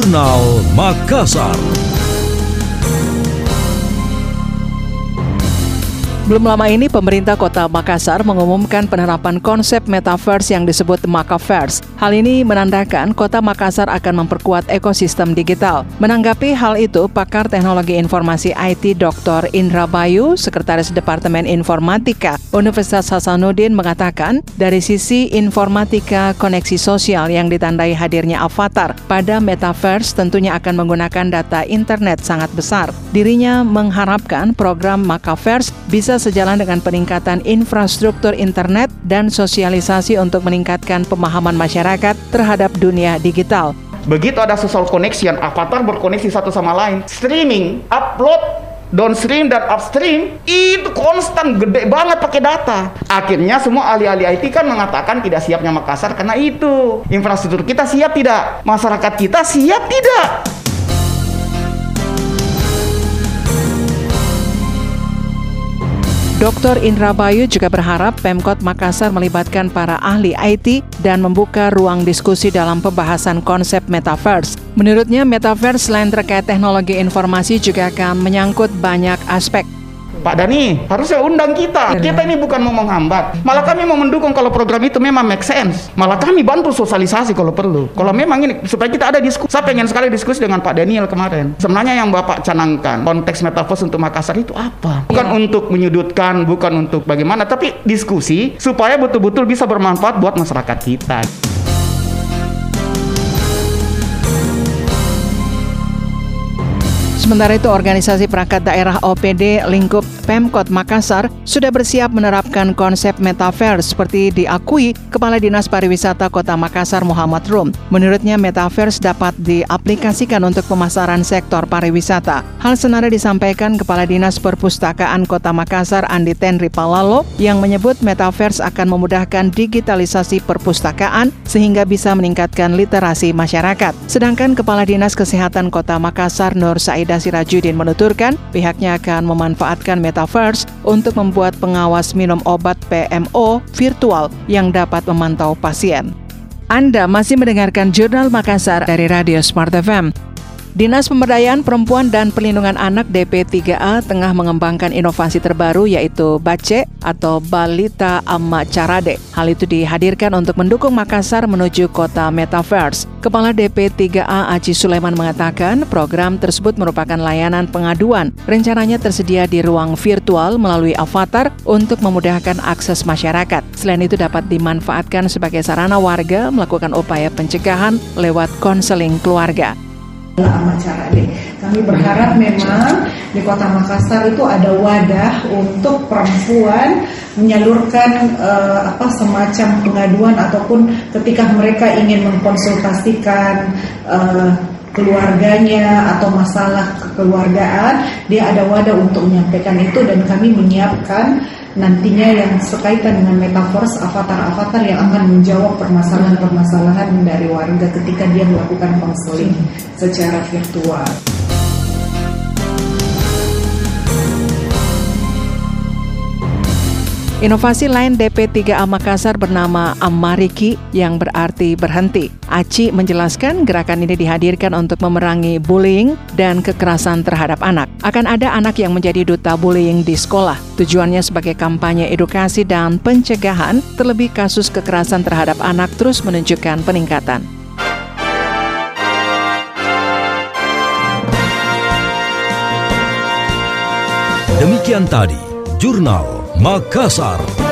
Jurnal Makassar. Belum lama ini pemerintah kota Makassar mengumumkan penerapan konsep metaverse yang disebut Makaverse. Hal ini menandakan kota Makassar akan memperkuat ekosistem digital. Menanggapi hal itu, pakar teknologi informasi IT Dr. Indra Bayu, Sekretaris Departemen Informatika Universitas Hasanuddin mengatakan, dari sisi informatika koneksi sosial yang ditandai hadirnya avatar pada metaverse tentunya akan menggunakan data internet sangat besar. Dirinya mengharapkan program Makaverse bisa sejalan dengan peningkatan infrastruktur internet dan sosialisasi untuk meningkatkan pemahaman masyarakat terhadap dunia digital. Begitu ada social connection, avatar berkoneksi satu sama lain, streaming, upload, downstream dan upstream itu konstan gede banget pakai data. Akhirnya semua ahli-ahli IT kan mengatakan tidak siapnya Makassar karena itu. Infrastruktur kita siap tidak? Masyarakat kita siap tidak? Dr. Indra Bayu juga berharap Pemkot Makassar melibatkan para ahli IT dan membuka ruang diskusi dalam pembahasan konsep metaverse. Menurutnya, metaverse selain terkait teknologi informasi juga akan menyangkut banyak aspek Pak Dani, harusnya undang kita. Kita ini bukan mau menghambat. Malah kami mau mendukung kalau program itu memang make sense. Malah kami bantu sosialisasi kalau perlu. Kalau memang ini, supaya kita ada diskusi. Saya pengen sekali diskusi dengan Pak Daniel kemarin. Sebenarnya yang Bapak canangkan, konteks metaverse untuk Makassar itu apa? Bukan ya. untuk menyudutkan, bukan untuk bagaimana, tapi diskusi supaya betul-betul bisa bermanfaat buat masyarakat kita. Sementara itu, organisasi perangkat daerah OPD lingkup Pemkot Makassar sudah bersiap menerapkan konsep metaverse seperti diakui Kepala Dinas Pariwisata Kota Makassar Muhammad Rum. Menurutnya, metaverse dapat diaplikasikan untuk pemasaran sektor pariwisata. Hal senada disampaikan Kepala Dinas Perpustakaan Kota Makassar Andi Tenri Palalo yang menyebut metaverse akan memudahkan digitalisasi perpustakaan sehingga bisa meningkatkan literasi masyarakat. Sedangkan Kepala Dinas Kesehatan Kota Makassar Nur Saida Sirajudin menuturkan pihaknya akan memanfaatkan metaverse untuk membuat pengawas minum obat PMO virtual yang dapat memantau pasien. Anda masih mendengarkan Jurnal Makassar dari Radio Smart FM. Dinas Pemberdayaan Perempuan dan Perlindungan Anak DP3A tengah mengembangkan inovasi terbaru yaitu BACE atau Balita Amma Carade. Hal itu dihadirkan untuk mendukung Makassar menuju kota Metaverse. Kepala DP3A Aci Sulaiman mengatakan program tersebut merupakan layanan pengaduan. Rencananya tersedia di ruang virtual melalui avatar untuk memudahkan akses masyarakat. Selain itu dapat dimanfaatkan sebagai sarana warga melakukan upaya pencegahan lewat konseling keluarga acara deh. Kami berharap memang di Kota Makassar itu ada wadah untuk perempuan menyalurkan uh, apa semacam pengaduan ataupun ketika mereka ingin mengkonsultasikan uh, keluarganya atau masalah kekeluargaan, dia ada wadah untuk menyampaikan itu dan kami menyiapkan nantinya yang sekaitan dengan metaverse avatar-avatar yang akan menjawab permasalahan-permasalahan dari warga ketika dia melakukan konseling secara virtual. Inovasi lain DP3A Makassar bernama Amariki yang berarti berhenti. Aci menjelaskan gerakan ini dihadirkan untuk memerangi bullying dan kekerasan terhadap anak. Akan ada anak yang menjadi duta bullying di sekolah. Tujuannya sebagai kampanye edukasi dan pencegahan, terlebih kasus kekerasan terhadap anak terus menunjukkan peningkatan. Demikian tadi, Jurnal Makassar.